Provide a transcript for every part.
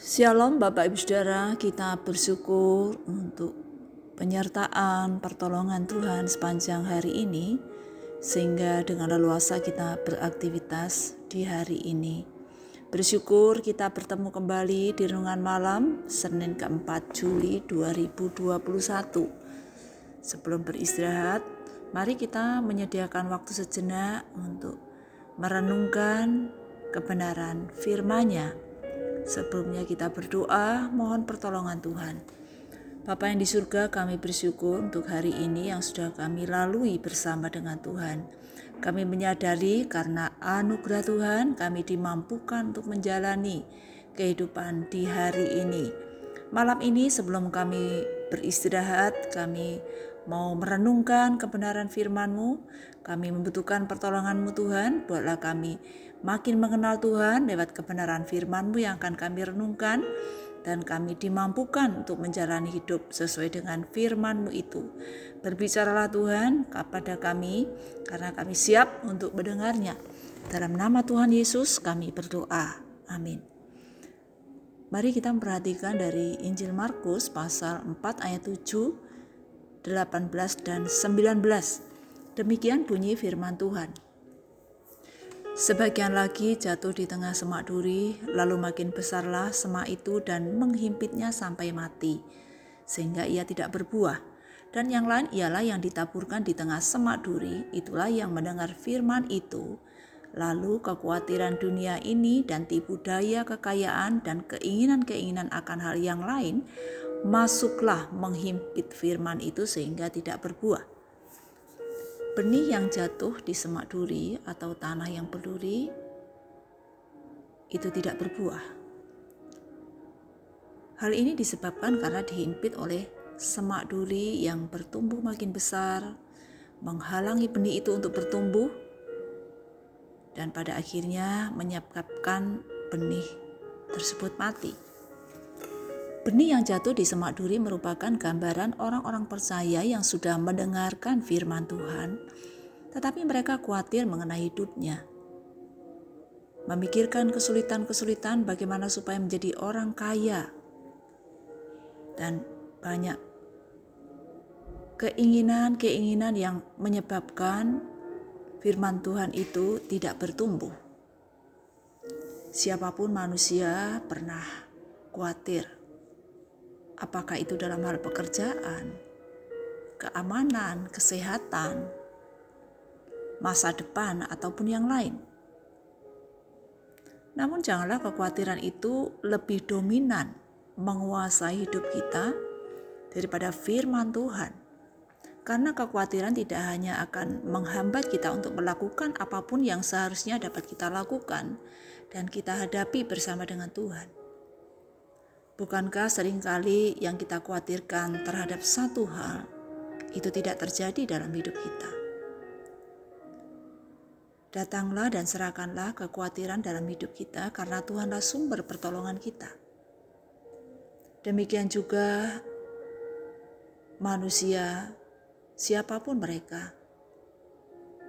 Shalom Bapak Ibu Saudara, kita bersyukur untuk penyertaan pertolongan Tuhan sepanjang hari ini sehingga dengan leluasa kita beraktivitas di hari ini. Bersyukur kita bertemu kembali di renungan malam Senin keempat Juli 2021. Sebelum beristirahat, mari kita menyediakan waktu sejenak untuk merenungkan kebenaran firman-Nya Sebelumnya kita berdoa, mohon pertolongan Tuhan. Bapa yang di surga, kami bersyukur untuk hari ini yang sudah kami lalui bersama dengan Tuhan. Kami menyadari karena anugerah Tuhan, kami dimampukan untuk menjalani kehidupan di hari ini. Malam ini sebelum kami beristirahat, kami mau merenungkan kebenaran firman-Mu. Kami membutuhkan pertolongan-Mu Tuhan, buatlah kami makin mengenal Tuhan lewat kebenaran firman-Mu yang akan kami renungkan dan kami dimampukan untuk menjalani hidup sesuai dengan firman-Mu itu. Berbicaralah Tuhan kepada kami karena kami siap untuk mendengarnya. Dalam nama Tuhan Yesus kami berdoa. Amin. Mari kita memperhatikan dari Injil Markus pasal 4 ayat 7, 18 dan 19. Demikian bunyi firman Tuhan. Sebagian lagi jatuh di tengah semak duri, lalu makin besarlah semak itu dan menghimpitnya sampai mati, sehingga ia tidak berbuah. Dan yang lain ialah yang ditaburkan di tengah semak duri, itulah yang mendengar firman itu, lalu kekhawatiran dunia ini dan tipu daya kekayaan dan keinginan-keinginan akan hal yang lain, masuklah menghimpit firman itu sehingga tidak berbuah. Benih yang jatuh di semak duri atau tanah yang berduri itu tidak berbuah. Hal ini disebabkan karena dihimpit oleh semak duri yang bertumbuh makin besar, menghalangi benih itu untuk bertumbuh, dan pada akhirnya menyebabkan benih tersebut mati. Benih yang jatuh di semak duri merupakan gambaran orang-orang percaya yang sudah mendengarkan firman Tuhan, tetapi mereka khawatir mengenai hidupnya. Memikirkan kesulitan-kesulitan bagaimana supaya menjadi orang kaya, dan banyak keinginan-keinginan yang menyebabkan firman Tuhan itu tidak bertumbuh. Siapa pun manusia pernah khawatir apakah itu dalam hal pekerjaan, keamanan, kesehatan, masa depan, ataupun yang lain. Namun, janganlah kekhawatiran itu lebih dominan menguasai hidup kita daripada firman Tuhan, karena kekhawatiran tidak hanya akan menghambat kita untuk melakukan apa pun yang seharusnya dapat kita lakukan dan kita hadapi bersama dengan Tuhan Bukankah sering kali yang kita khawatirkan terhadap satu hal itu tidak terjadi dalam hidup kita? Datanglah dan serahkanlah kekhawatiran dalam hidup kita karena Tuhanlah sumber pertolongan kita. Demikian juga manusia, siapa pun mereka,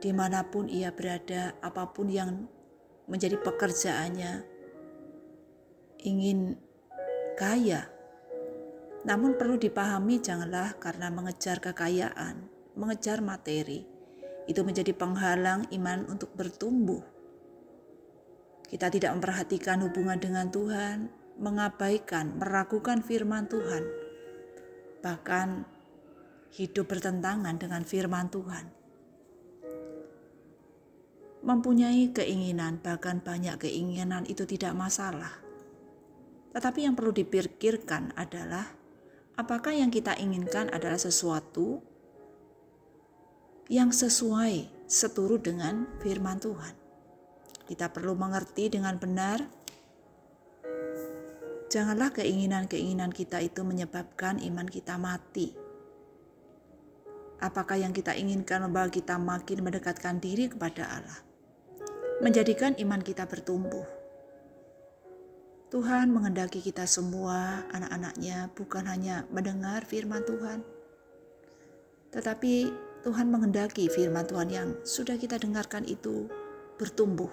di mana pun ia berada, apa pun yang menjadi pekerjaannya, ingin kaya. Namun perlu dipahami janganlah karena mengejar kekayaan, mengejar materi, itu menjadi penghalang iman untuk bertumbuh. Kita tidak memperhatikan hubungan dengan Tuhan, mengabaikan, meragukan firman Tuhan, bahkan hidup bertentangan dengan firman Tuhan. Mempunyai keinginan, bahkan banyak keinginan, itu tidak masalah tetapi yang perlu dipikirkan adalah apakah yang kita inginkan adalah sesuatu yang sesuai seturut dengan firman Tuhan. Kita perlu mengerti dengan benar Janganlah keinginan-keinginan kita itu menyebabkan iman kita mati. Apakah yang kita inginkan membawa kita makin mendekatkan diri kepada Allah, menjadikan iman kita bertumbuh Tuhan menghendaki kita semua, anak-anaknya, bukan hanya mendengar firman Tuhan, tetapi Tuhan menghendaki firman Tuhan yang sudah kita dengarkan itu bertumbuh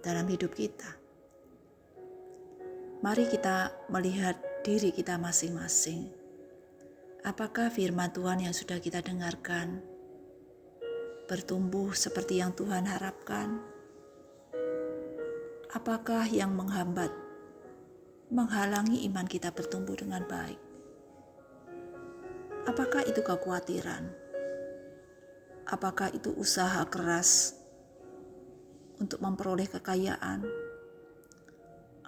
dalam hidup kita. Mari kita melihat diri kita masing-masing. Apakah firman Tuhan yang sudah kita dengarkan bertumbuh seperti yang Tuhan harapkan? Apakah yang menghambat, menghalangi iman kita bertumbuh dengan baik? Apakah itu kekhawatiran? Apakah itu usaha keras untuk memperoleh kekayaan?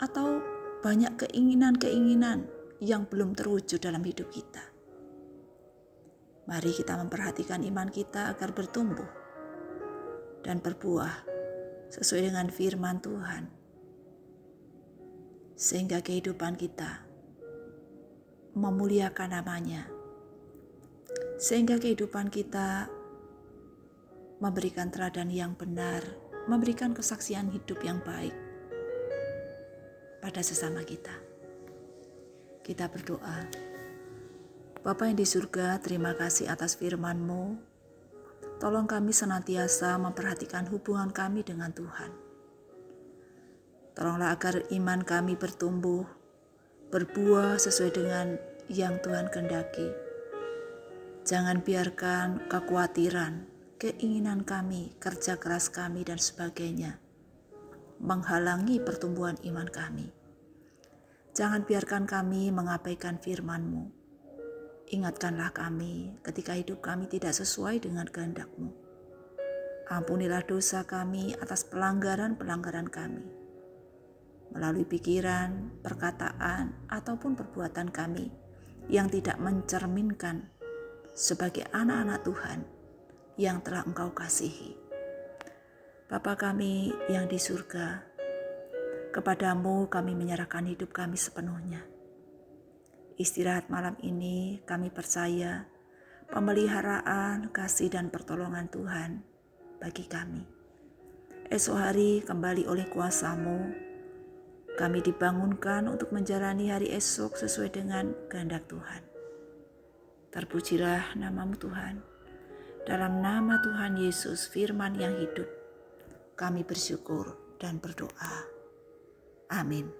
Atau banyak keinginan-keinginan yang belum terwujud dalam hidup kita. Mari kita memperhatikan iman kita agar bertumbuh dan berbuah sesuai dengan firman Tuhan, sehingga kehidupan kita memuliakan namanya, sehingga kehidupan kita memberikan teladan yang benar, memberikan kesaksian hidup yang baik pada sesama kita. Kita berdoa. Bapa yang di surga, terima kasih atas firman-Mu. Tolong kami senantiasa memperhatikan hubungan kami dengan Tuhan. Tolonglah agar iman kami bertumbuh, berbuah sesuai dengan yang Tuhan kehendaki. Jangan biarkan kekhawatiran, keinginan kami, kerja keras kami, dan sebagainya menghalangi pertumbuhan iman kami. Jangan biarkan kami mengabaikan firman-Mu. Ingatkanlah kami ketika hidup kami tidak sesuai dengan kehendak-Mu. Ampunilah dosa kami atas pelanggaran-pelanggaran kami. Melalui pikiran, perkataan, ataupun perbuatan kami yang tidak mencerminkan sebagai anak-anak Tuhan yang telah Engkau kasihi. Bapa kami yang di surga, kepadamu kami menyerahkan hidup kami sepenuhnya. Istirahat malam ini kami percaya pemeliharaan, kasih dan pertolongan Tuhan bagi kami. Esok hari kembali oleh kuasamu, kami dibangunkan untuk menjalani hari esok sesuai dengan kehendak Tuhan. Terpujilah namamu Tuhan. Dalam nama Tuhan Yesus firman yang hidup, kami bersyukur dan berdoa. Amin.